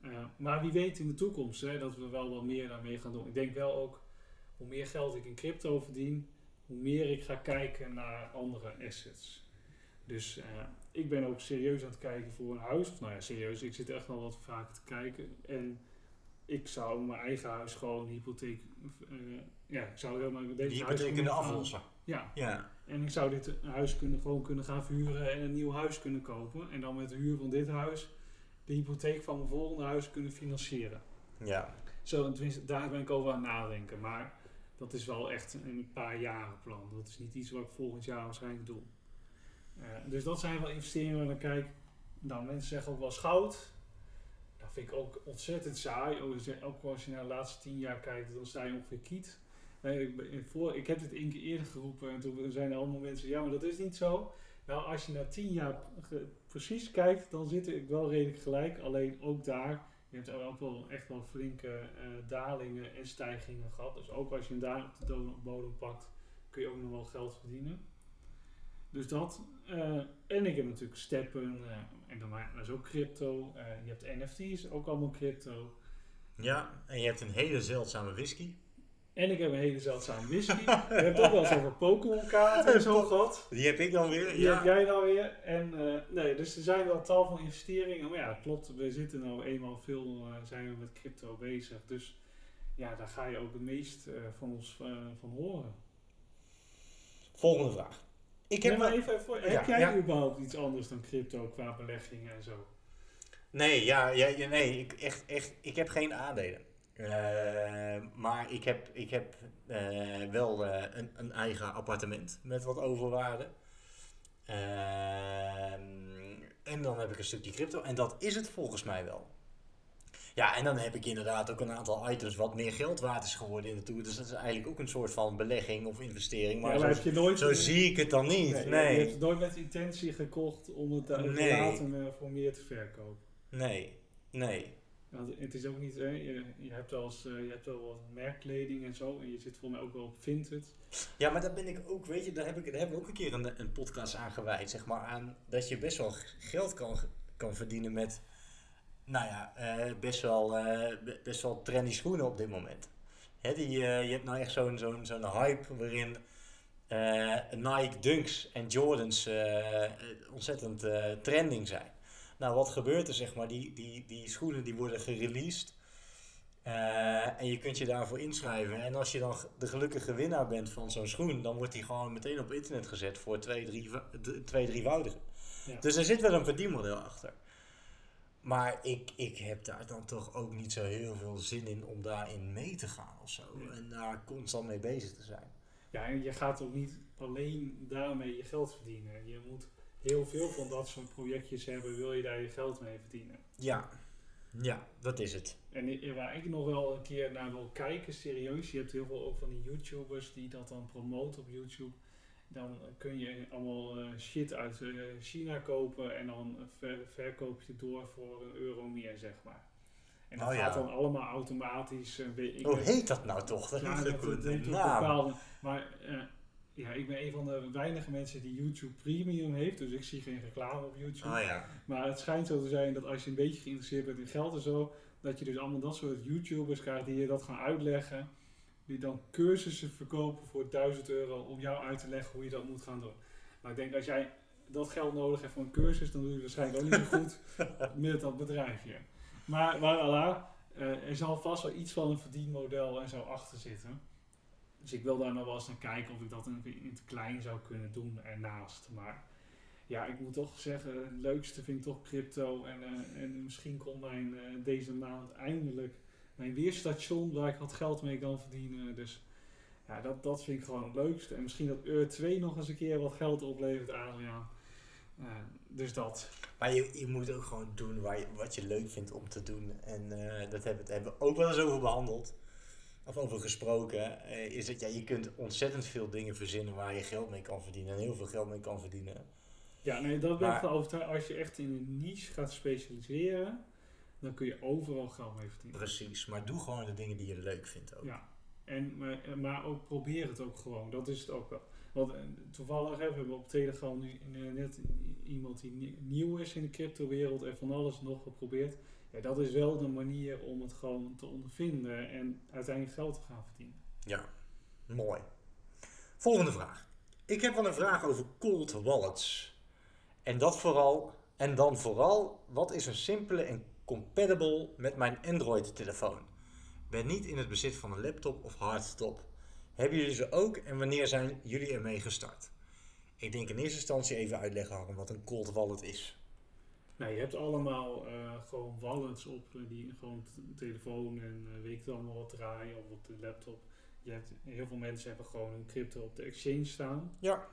Eh, maar wie weet in de toekomst hè, dat we wel wat meer daarmee gaan doen. Ik denk wel ook, hoe meer geld ik in crypto verdien, hoe meer ik ga kijken naar andere assets. Dus eh, ik ben ook serieus aan het kijken voor een huis. Of nou ja, serieus, ik zit echt wel wat vaker te kijken. En ik zou mijn eigen huis gewoon hypotheek... eh, ja, ik zou helemaal deze huis kunnen aflossen. Ja, Ja. en ik zou dit huis kunnen, gewoon kunnen gaan verhuren en een nieuw huis kunnen kopen. En dan met de huur van dit huis de hypotheek van mijn volgende huis kunnen financieren. ja. Zo, tenminste, daar ben ik over aan het nadenken. Maar dat is wel echt een paar jaren plan. Dat is niet iets wat ik volgend jaar waarschijnlijk doe. Eh, dus dat zijn wel investeringen waar ik kijk. Nou, mensen zeggen ook wel goud. Dat vind ik ook ontzettend saai. Ook als je- Ook als je naar de laatste tien jaar kijkt, dan sta je ongeveer kiet. Ik, voor, ik heb dit één keer eerder geroepen en toen zijn er allemaal mensen, ja, maar dat is niet zo. Nou, als je naar tien jaar precies kijkt, dan zit ik wel redelijk gelijk. Alleen ook daar, je hebt ook wel echt wel flinke eh, dalingen en stijgingen gehad. Dus ook als je hem daar op de bodem pakt, kun je ook nog wel geld verdienen. Dus dat. eh, en ik heb natuurlijk steppen. eh, en dan maar, dat is ook crypto. eh, je hebt NFT's, ook allemaal crypto. Ja, en je hebt een hele zeldzame whisky. En ik heb een hele zeldzame whisky. We hebben het ook wel eens over Pokémon kaarten en zo gehad. Die heb ik dan weer. Die heb jij nou weer. En nee, dus er zijn wel tal van investeringen. Maar ja, klopt. We zitten nou eenmaal veel, zijn we met crypto bezig. Dus ja, daar ga je ook het meest van ons van horen. Volgende vraag. Ik heb Nee, maar even voor, Ja, heb jij ja. überhaupt iets anders dan crypto qua beleggingen en zo? Nee, ja, ja, ja, nee ik, echt, echt, ik heb geen aandelen. Eh, maar ik heb, ik heb eh, wel eh, een, een eigen appartement met wat overwaarde. Ehm, en dan heb ik een stukje crypto. En dat is het volgens mij wel. Ja, en dan heb ik inderdaad ook een aantal items wat meer geld waard is geworden in de toer. Dus dat is eigenlijk ook een soort van belegging of investering. Maar Ja, maar zo, heb je nooit, zo zie ik het dan niet. nee, Nee, Je hebt het nooit met intentie gekocht om het daar Nee. later eh, voor meer te verkopen. nee, nee. Want het is ook niet, hè, je, je, hebt wel eens, eh, je hebt wel wat merkkleding en zo. En je zit volgens mij ook wel op Vinted. Ja, maar daar ben ik ook, weet je, daar, heb ik, daar hebben we ook een keer een, een podcast aan gewijd, zeg maar, aan dat je best wel geld kan, kan verdienen met, nou ja, eh, best, wel, eh, be- best wel trendy schoenen op dit moment. Hè, die, eh, je hebt nou echt zo'n zo'n zo'n hype waarin Nike Dunks en Jordans ontzettend trending zijn. Nou, wat gebeurt er, zeg maar, die, die, die schoenen die worden gereleased. En je kunt je daarvoor inschrijven. En als je dan de gelukkige winnaar bent van zo'n schoen, dan wordt die gewoon meteen op internet gezet voor twee, drie, twee drievoudige. Ja. Dus er zit wel een verdienmodel achter. Maar ik, ik heb daar dan toch ook niet zo heel veel zin in om daarin mee te gaan of zo. Nee. En daar constant mee bezig te zijn. Ja, en je gaat ook niet alleen daarmee je geld verdienen. Je moet heel veel van dat soort projectjes hebben, wil je daar je geld mee verdienen. Ja, ja dat is het. En waar ik nog wel een keer naar wil kijken, serieus, je hebt heel veel ook van die YouTubers die dat dan promoten op YouTube. Dan kun je allemaal eh, shit uit eh, China kopen en dan ver- verkoop je door voor een euro meer, zeg maar. En dat Oh, ja. gaat dan allemaal automatisch. eh, ik Hoe heet dat nou toch? Dat ja, is dat, dat bepaalde. Maar ja, ik ben een van de weinige mensen die YouTube Premium heeft, dus ik zie geen reclame op YouTube. Oh ja. Maar het schijnt zo te zijn dat als je een beetje geïnteresseerd bent in geld en zo, dat je dus allemaal dat soort YouTubers krijgt die je dat gaan uitleggen. Die dan cursussen verkopen voor 1000 euro om jou uit te leggen hoe je dat moet gaan doen. Maar ik denk als jij dat geld nodig hebt voor een cursus, dan doe je waarschijnlijk ook niet zo goed met dat bedrijfje. Maar, Allah, eh, er zal vast wel iets van een verdienmodel en zo achter zitten. Dus ik wil daar nog wel eens naar kijken of ik dat in, in het klein zou kunnen doen ernaast. Maar Ja, ik moet toch zeggen, het leukste vind ik toch crypto. En, eh, en misschien komt mijn, eh, deze maand eindelijk mijn weerstation waar ik wat geld mee kan verdienen. Dus ja, dat, dat vind ik gewoon het leukste. En misschien dat Ur 2 nog eens een keer wat geld oplevert, Adriaan. Eh, dus dat. Maar je, je moet ook gewoon doen waar je, wat je leuk vindt om te doen. En eh, dat hebben, hebben we ook wel eens over behandeld. Of over gesproken. eh, is dat ja, je kunt ontzettend veel dingen verzinnen waar je geld mee kan verdienen. En heel veel geld mee kan verdienen. Ja, nee, dat ben ik van overtuigd. Als je echt in een niche gaat specialiseren, dan kun je overal geld mee verdienen. Precies. Maar doe gewoon de dingen die je leuk vindt ook. Ja, en, maar, maar ook probeer het ook gewoon. Dat is het ook wel. Want eh, toevallig hè, we hebben op Telegram nu eh, net iemand die nie- nieuw is in de cryptowereld en van alles nog geprobeerd. Ja, dat is wel de manier om het gewoon te ondervinden en uiteindelijk geld te gaan verdienen. Ja, mooi. Volgende vraag. Ik heb wel een vraag over cold wallets. En dat vooral, en dan vooral, wat is een simpele en compatible met mijn Android telefoon? Ben niet in het bezit van een laptop of hardtop. Hebben jullie ze ook en wanneer zijn jullie ermee gestart? Ik denk in eerste instantie even uitleggen Harm wat een cold wallet is. Nou, je hebt allemaal eh, gewoon wallets op eh, die gewoon telefoon en eh, weet ik allemaal wat draaien of op de laptop. Je hebt, heel veel mensen hebben gewoon hun crypto op de exchange staan. Ja,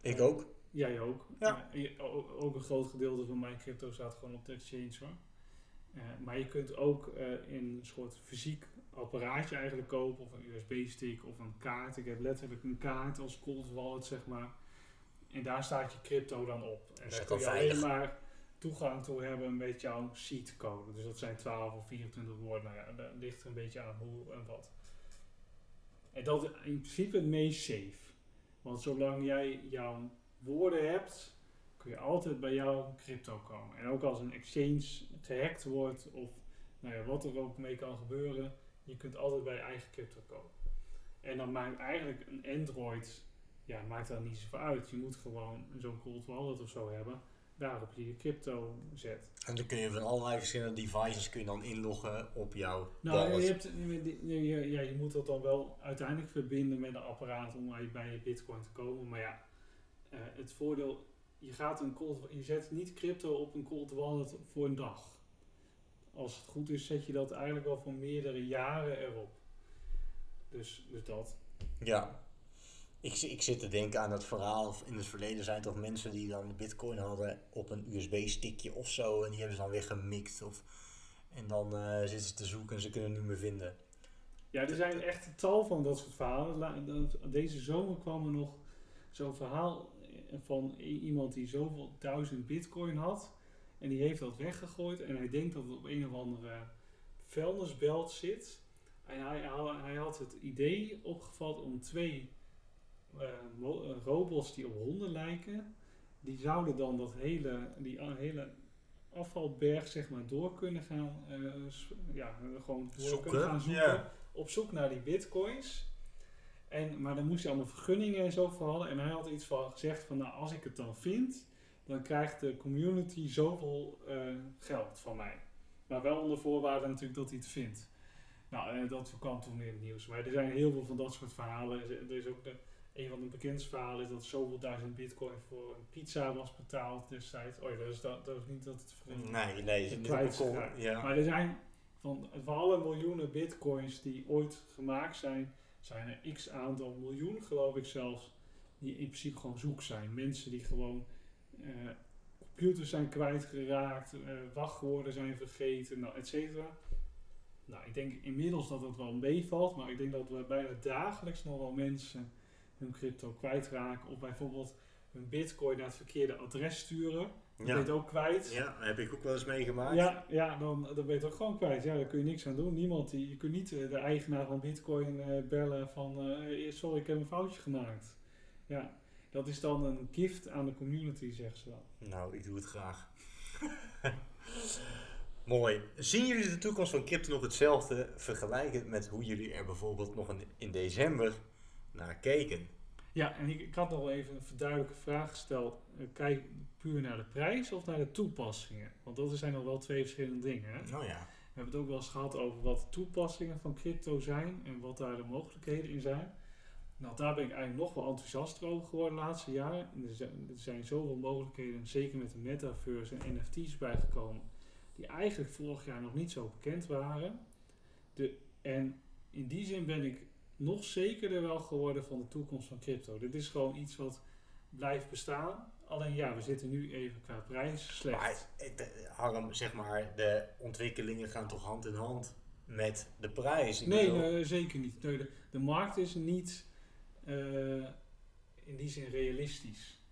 ik ook. Jij ook. Ja. Ook een groot gedeelte van mijn crypto staat gewoon op de exchange hoor. Eh, maar je kunt ook in een soort fysiek apparaatje eigenlijk kopen, of een USB-stick of een kaart. Ik heb letterlijk een kaart als cold wallet, zeg maar. En daar staat je crypto dan op. En daar kun je alleen maar toegang toe hebben met jouw seed code. Dus dat zijn 12 of 24 woorden. Nou ja, dat ligt er een beetje aan hoe en wat. En dat is in principe het meest safe. Want zolang jij jouw woorden hebt, kun je altijd bij jouw crypto komen. En ook als een exchange gehackt wordt of nou ja, wat er ook mee kan gebeuren, je kunt altijd bij je eigen crypto komen. En dan maakt eigenlijk een Android, ja, maakt daar niet zoveel uit. Je moet gewoon zo'n cold wallet of zo hebben, waarop je je crypto zet. En dan kun je van allerlei verschillende devices kun je dan inloggen op jouw Nou, wallet. je, hebt, je, ja, je moet dat dan wel uiteindelijk verbinden met een apparaat om bij- bij je bitcoin te komen. Maar ja, eh, het voordeel, je, gaat een cold, je zet niet crypto op een cold wallet voor een dag. Als het goed is, zet je dat eigenlijk wel voor meerdere jaren erop. Dus, dus dat. Ja. Ik, ik zit te denken aan het verhaal. of In het verleden zijn toch mensen die dan de bitcoin hadden op een USB-stickje of zo. En die hebben ze dan weer gemixt. Of, en dan eh, zitten ze te zoeken en ze kunnen het niet meer vinden. Ja, er zijn echt een tal van dat soort verhalen. Dat- Deze zomer kwam er nog zo'n verhaal van iemand die zoveel duizend bitcoin had. En die heeft dat weggegooid. En hij denkt dat het op een of andere vuilnisbelt zit. En hij, hij, had het idee opgevat om twee eh, eh, robots die op honden lijken. Die zouden dan dat hele, die a- hele afvalberg zeg maar door kunnen gaan. eh, s- ja, gewoon door Zoeken, kunnen gaan zoeken op zoek naar die bitcoins. En, maar dan moest hij allemaal vergunningen en zo voor hadden. En hij had iets van gezegd van, nou als ik het dan vind, dan krijgt de community zoveel eh, geld van mij. Maar wel onder voorwaarde natuurlijk dat hij het vindt. Nou, eh, dat kwam toen in het nieuws. Maar er zijn heel veel van dat soort verhalen. Er is ook de, een van de bekendste verhalen is dat zoveel duizend bitcoin voor een pizza was betaald destijds. Oh ja, dat is, dat, dat is niet dat het vergunning Nee, nee. ze- kwijtgeraakt. Ja. Maar er zijn van, van alle miljoenen bitcoins die ooit gemaakt zijn, zijn er x aantal miljoen, geloof ik zelfs, die in principe gewoon zoek zijn. Mensen die gewoon eh, computers zijn kwijtgeraakt, eh wachtwoorden zijn vergeten, nou, et cetera. Nou, ik denk inmiddels dat het wel meevalt, maar ik denk dat we bijna dagelijks nog wel mensen hun crypto kwijtraken. Of bijvoorbeeld hun bitcoin naar het verkeerde adres sturen. Dat ben je Ja. ook kwijt. ja, heb ik ook wel eens meegemaakt. Ja, ja dan, dan ben je het ook gewoon kwijt. Ja, daar kun je niks aan doen. Niemand, die, je kunt niet eh, de eigenaar van Bitcoin eh, bellen van eh, sorry, ik heb een foutje gemaakt. Ja, dat is dan een gift aan de community, zeggen ze dan. Nou, ik doe het graag. Mooi. Zien jullie de toekomst van crypto nog hetzelfde vergelijkend met hoe jullie er bijvoorbeeld nog in, in december naar keken? Ja, en ik, ik had nog even een verduidelijke vraag gesteld. Eh, kijk puur naar de prijs of naar de toepassingen? Want dat zijn nog wel twee verschillende dingen. Hè? Nou ja. We hebben het ook wel eens gehad over wat de toepassingen van crypto zijn en wat daar de mogelijkheden in zijn. Nou, daar ben ik eigenlijk nog wel enthousiaster over geworden de laatste jaren. Er er zijn zoveel mogelijkheden, zeker met de metaverse en NFT's bijgekomen, die eigenlijk vorig jaar nog niet zo bekend waren. De, en in die zin ben ik nog zekerder wel geworden van de toekomst van crypto. Dit is gewoon iets wat blijft bestaan. Alleen ja, we zitten nu even qua prijs slecht. Maar Harm, zeg maar, de ontwikkelingen gaan toch hand in hand met de prijs? Ik Nee, zeker niet. Nee, de, de markt is niet eh, in die zin realistisch.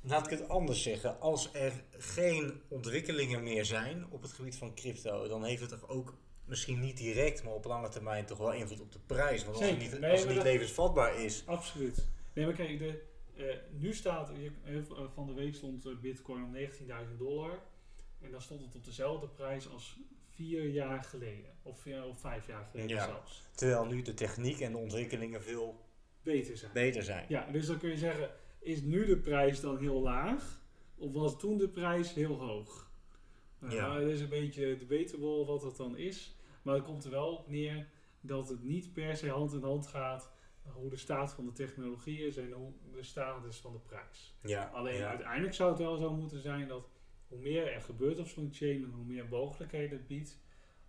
Laat ik het anders zeggen. Als er geen ontwikkelingen meer zijn op het gebied van crypto, dan heeft het toch ook misschien niet direct, maar op lange termijn toch wel invloed op de prijs. Want als het niet, als het niet levensvatbaar is. Absoluut. Nee, maar kijk, de, eh, nu staat, eh, van de week stond eh, bitcoin op 19.000 dollar. En dan stond het op dezelfde prijs als vier jaar geleden. Of, vier, of vijf jaar geleden Ja. zelfs. Terwijl nu de techniek en de ontwikkelingen veel Beter zijn. beter zijn. Ja, dus dan kun je zeggen, is nu de prijs dan heel laag? Of was toen de prijs heel hoog? Nou, Ja. Het is een beetje debatable wat dat dan is. Maar het komt er wel op neer dat het niet per se hand in hand gaat hoe de staat van de technologie is en hoe de staat is van de prijs. Ja, Alleen ja. uiteindelijk zou het wel zo moeten zijn dat hoe meer er gebeurt op zo'n chain en hoe meer mogelijkheden het biedt,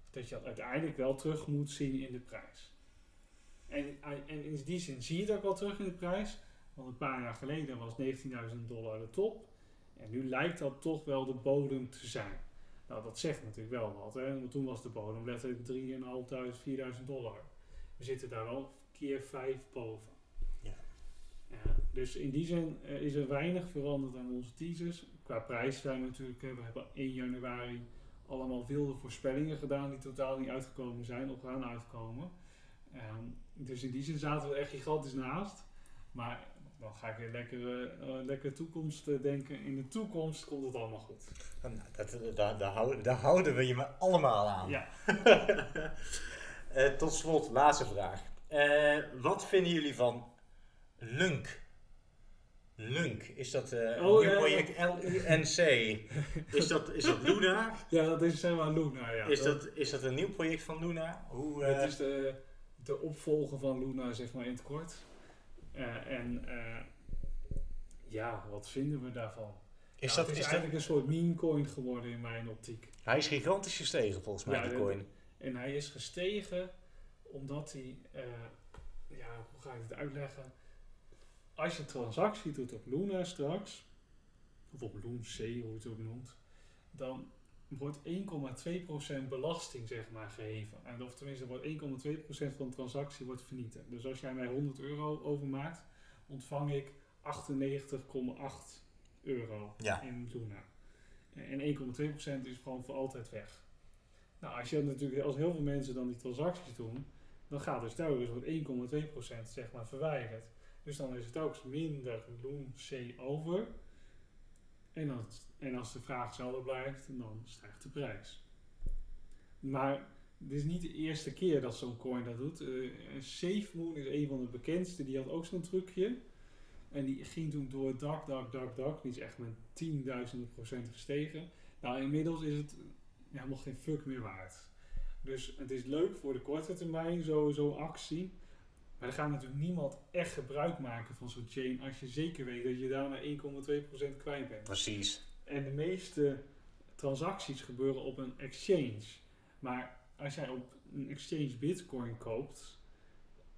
dat je dat uiteindelijk wel terug moet zien in de prijs. En, en in die zin zie je het ook wel terug in de prijs, want een paar jaar geleden was 19.000 dollar de top en nu lijkt dat toch wel de bodem te zijn. Nou, dat zegt natuurlijk wel wat, hè? want toen was de bodem letterlijk 3.500, 4.000 dollar. We zitten daar al keer 5 boven. Ja. Ja, dus in die zin eh, is er weinig veranderd aan onze teasers. Qua prijs zijn we natuurlijk, we hebben 1 januari allemaal wilde voorspellingen gedaan die totaal niet uitgekomen zijn of gaan uitkomen. Ehm, dus in die zin zaten we echt gigantisch naast. Maar dan ga ik weer lekker, eh, eh, lekker toekomst eh, denken. In de toekomst komt het allemaal goed. Nou, dat, daar, daar, houden, daar houden we je maar allemaal aan. Ja. Tot slot, laatste vraag. Wat vinden jullie van Lunk? Lunk, is dat een Oh, nieuw project L-U-N-C? Is dat, is dat Luna? Ja, dat is zeg maar Luna. Ja. Is dat, is dat een nieuw project van Luna? Hoe, Het is de, de opvolger van Luna, zeg maar in het kort. Eh, en eh, ja, wat vinden we daarvan? is Ja, dat, het is dat, eigenlijk een soort meme coin geworden in mijn optiek. hij is gigantisch gestegen volgens mij, Ja, coin. En hij is gestegen omdat hij, eh, ja, hoe ga ik het uitleggen? Als je een transactie doet op Luna straks, of op Loon C, hoe je het ook noemt, dan wordt 1,2% belasting zeg maar geheven. En, of tenminste, wordt 1,2% van de transactie wordt vernietigd. Dus als jij mij 100 euro overmaakt, ontvang ik 98,8 euro Ja. in Luna. En 1,2% is gewoon voor altijd weg. Nou, als je natuurlijk, als heel veel mensen dan die transacties doen, dan gaat dus telkens wordt 1,2% zeg maar verwijderd. Dus dan is het ook minder Loon C over. En als, en als de vraag hetzelfde blijft, dan stijgt de prijs. Maar dit is niet de eerste keer dat zo'n coin dat doet. Eh SafeMoon is een van de bekendste, die had ook zo'n trucje. En die ging toen door dak, dak, dak, dak. Die is echt met tienduizenden procent gestegen. Nou, inmiddels is het helemaal geen fuck meer waard. Dus het is leuk voor de korte termijn, zo- zo'n actie. Maar er gaat natuurlijk niemand echt gebruik maken van zo'n chain als je zeker weet dat je daarna 1,2% kwijt bent. Precies. En de meeste transacties gebeuren op een exchange. Maar als jij op een exchange bitcoin koopt,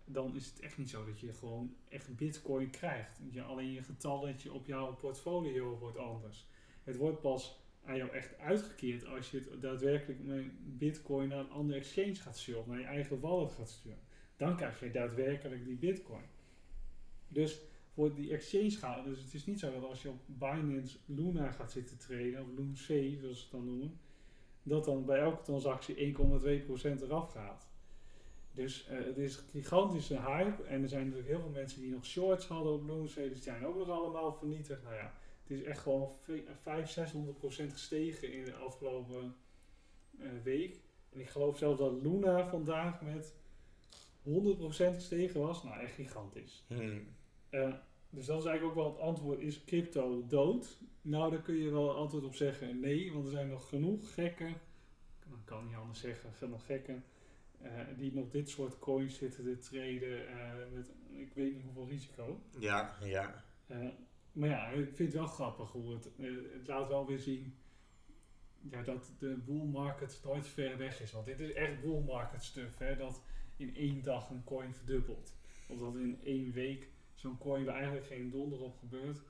dan is het echt niet zo dat je gewoon echt bitcoin krijgt. Je, alleen je getalletje op jouw portfolio wordt anders. Het wordt pas aan jou echt uitgekeerd als je het daadwerkelijk met bitcoin naar een andere exchange gaat sturen. Naar je eigen wallet gaat sturen. Dan krijg je daadwerkelijk die bitcoin. Dus voor die exchange gaat. Dus het is niet zo dat als je op Binance Luna gaat zitten traden, of Loon C zoals ze het dan noemen, dat dan bij elke transactie 1,2% eraf gaat. Dus eh, het is een gigantische hype. En er zijn natuurlijk heel veel mensen die nog shorts hadden op Loon C, dus die zijn ook nog allemaal vernietigd. Nou ja, het is echt gewoon 500, 600% gestegen in de afgelopen eh, week. En ik geloof zelfs dat Luna vandaag met 100% gestegen was. Nou, echt gigantisch. Hmm. Eh, dus dat is eigenlijk ook wel het antwoord. Is crypto dood? Nou, daar kun je wel antwoord op zeggen nee. Want er zijn nog genoeg gekken. Dat kan niet anders zeggen. Genoeg gekken. eh, die nog dit soort coins zitten te treden eh, met ik weet niet hoeveel risico. Ja, ja. Maar ja, ik vind het wel grappig hoe het, het laat wel weer zien ja, dat de bull market nooit ver weg is. Want dit is echt bull market stuff, hè, dat in één dag een coin verdubbelt. Of dat in één week zo'n coin waar eigenlijk geen donder op gebeurt,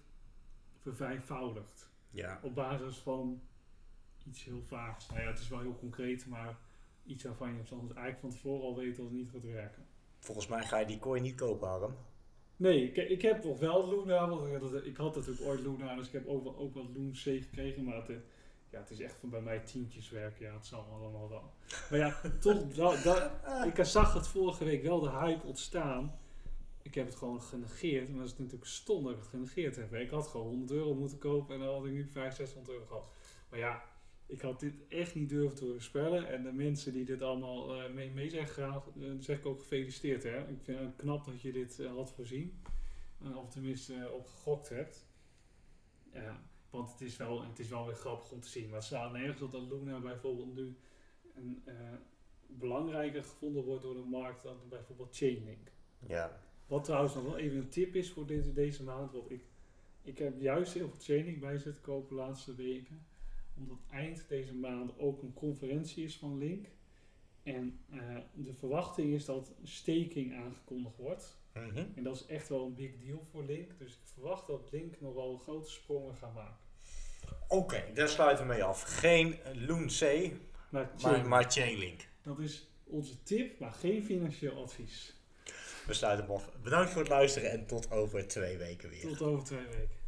vervijfvoudigt. Ja, Op basis van iets heel vaags. Nou ja, het is wel heel concreet, maar iets waarvan je soms eigenlijk van tevoren al weet dat het niet gaat werken. volgens mij ga je die coin niet kopen, Harm. Nee, ik, ik heb nog wel Luna, want ik had, ik had natuurlijk ooit Luna, dus ik heb ook, wat Loon C gekregen, maar het, eh, ja, het is echt van bij mij tientjes werk, ja, het zal allemaal wel. Maar ja, toch, ik zag het vorige week wel de hype ontstaan. Ik heb het gewoon genegeerd, maar dat is natuurlijk stom dat ik het genegeerd heb. Ik had gewoon 100 euro moeten kopen en dan had ik nu 500, 600 euro gehad. Maar ja, ik had dit echt niet durven te voorspellen. En de mensen die dit allemaal eh, mee, mee zijn gegaan, eh, zeg ik ook gefeliciteerd. Hè? Ik vind het knap dat je dit eh, had voorzien. Of tenminste eh, op gegokt hebt. Ja, want het is, wel, het is wel weer grappig om te zien. Maar het staat nergens op dat Luna bijvoorbeeld nu een, belangrijker gevonden wordt door de markt dan bijvoorbeeld Chainlink. Ja. Wat trouwens nog wel even een tip is voor deze, deze maand. Want ik, ik heb juist heel veel Chainlink bij zitten kopen de laatste weken. Omdat eind deze maand ook een conferentie is van Link. En eh, de verwachting is dat staking aangekondigd wordt. Mhm. En dat is echt wel een big deal voor Link. Dus ik verwacht dat Link nog wel grote sprongen gaat maken. Oké, daar sluiten we mee af. Geen Loon C, Maar, maar, maar Chainlink. dat is onze tip, maar geen financieel advies. We sluiten hem af. Bedankt voor het luisteren en tot over twee weken weer. Tot over twee weken.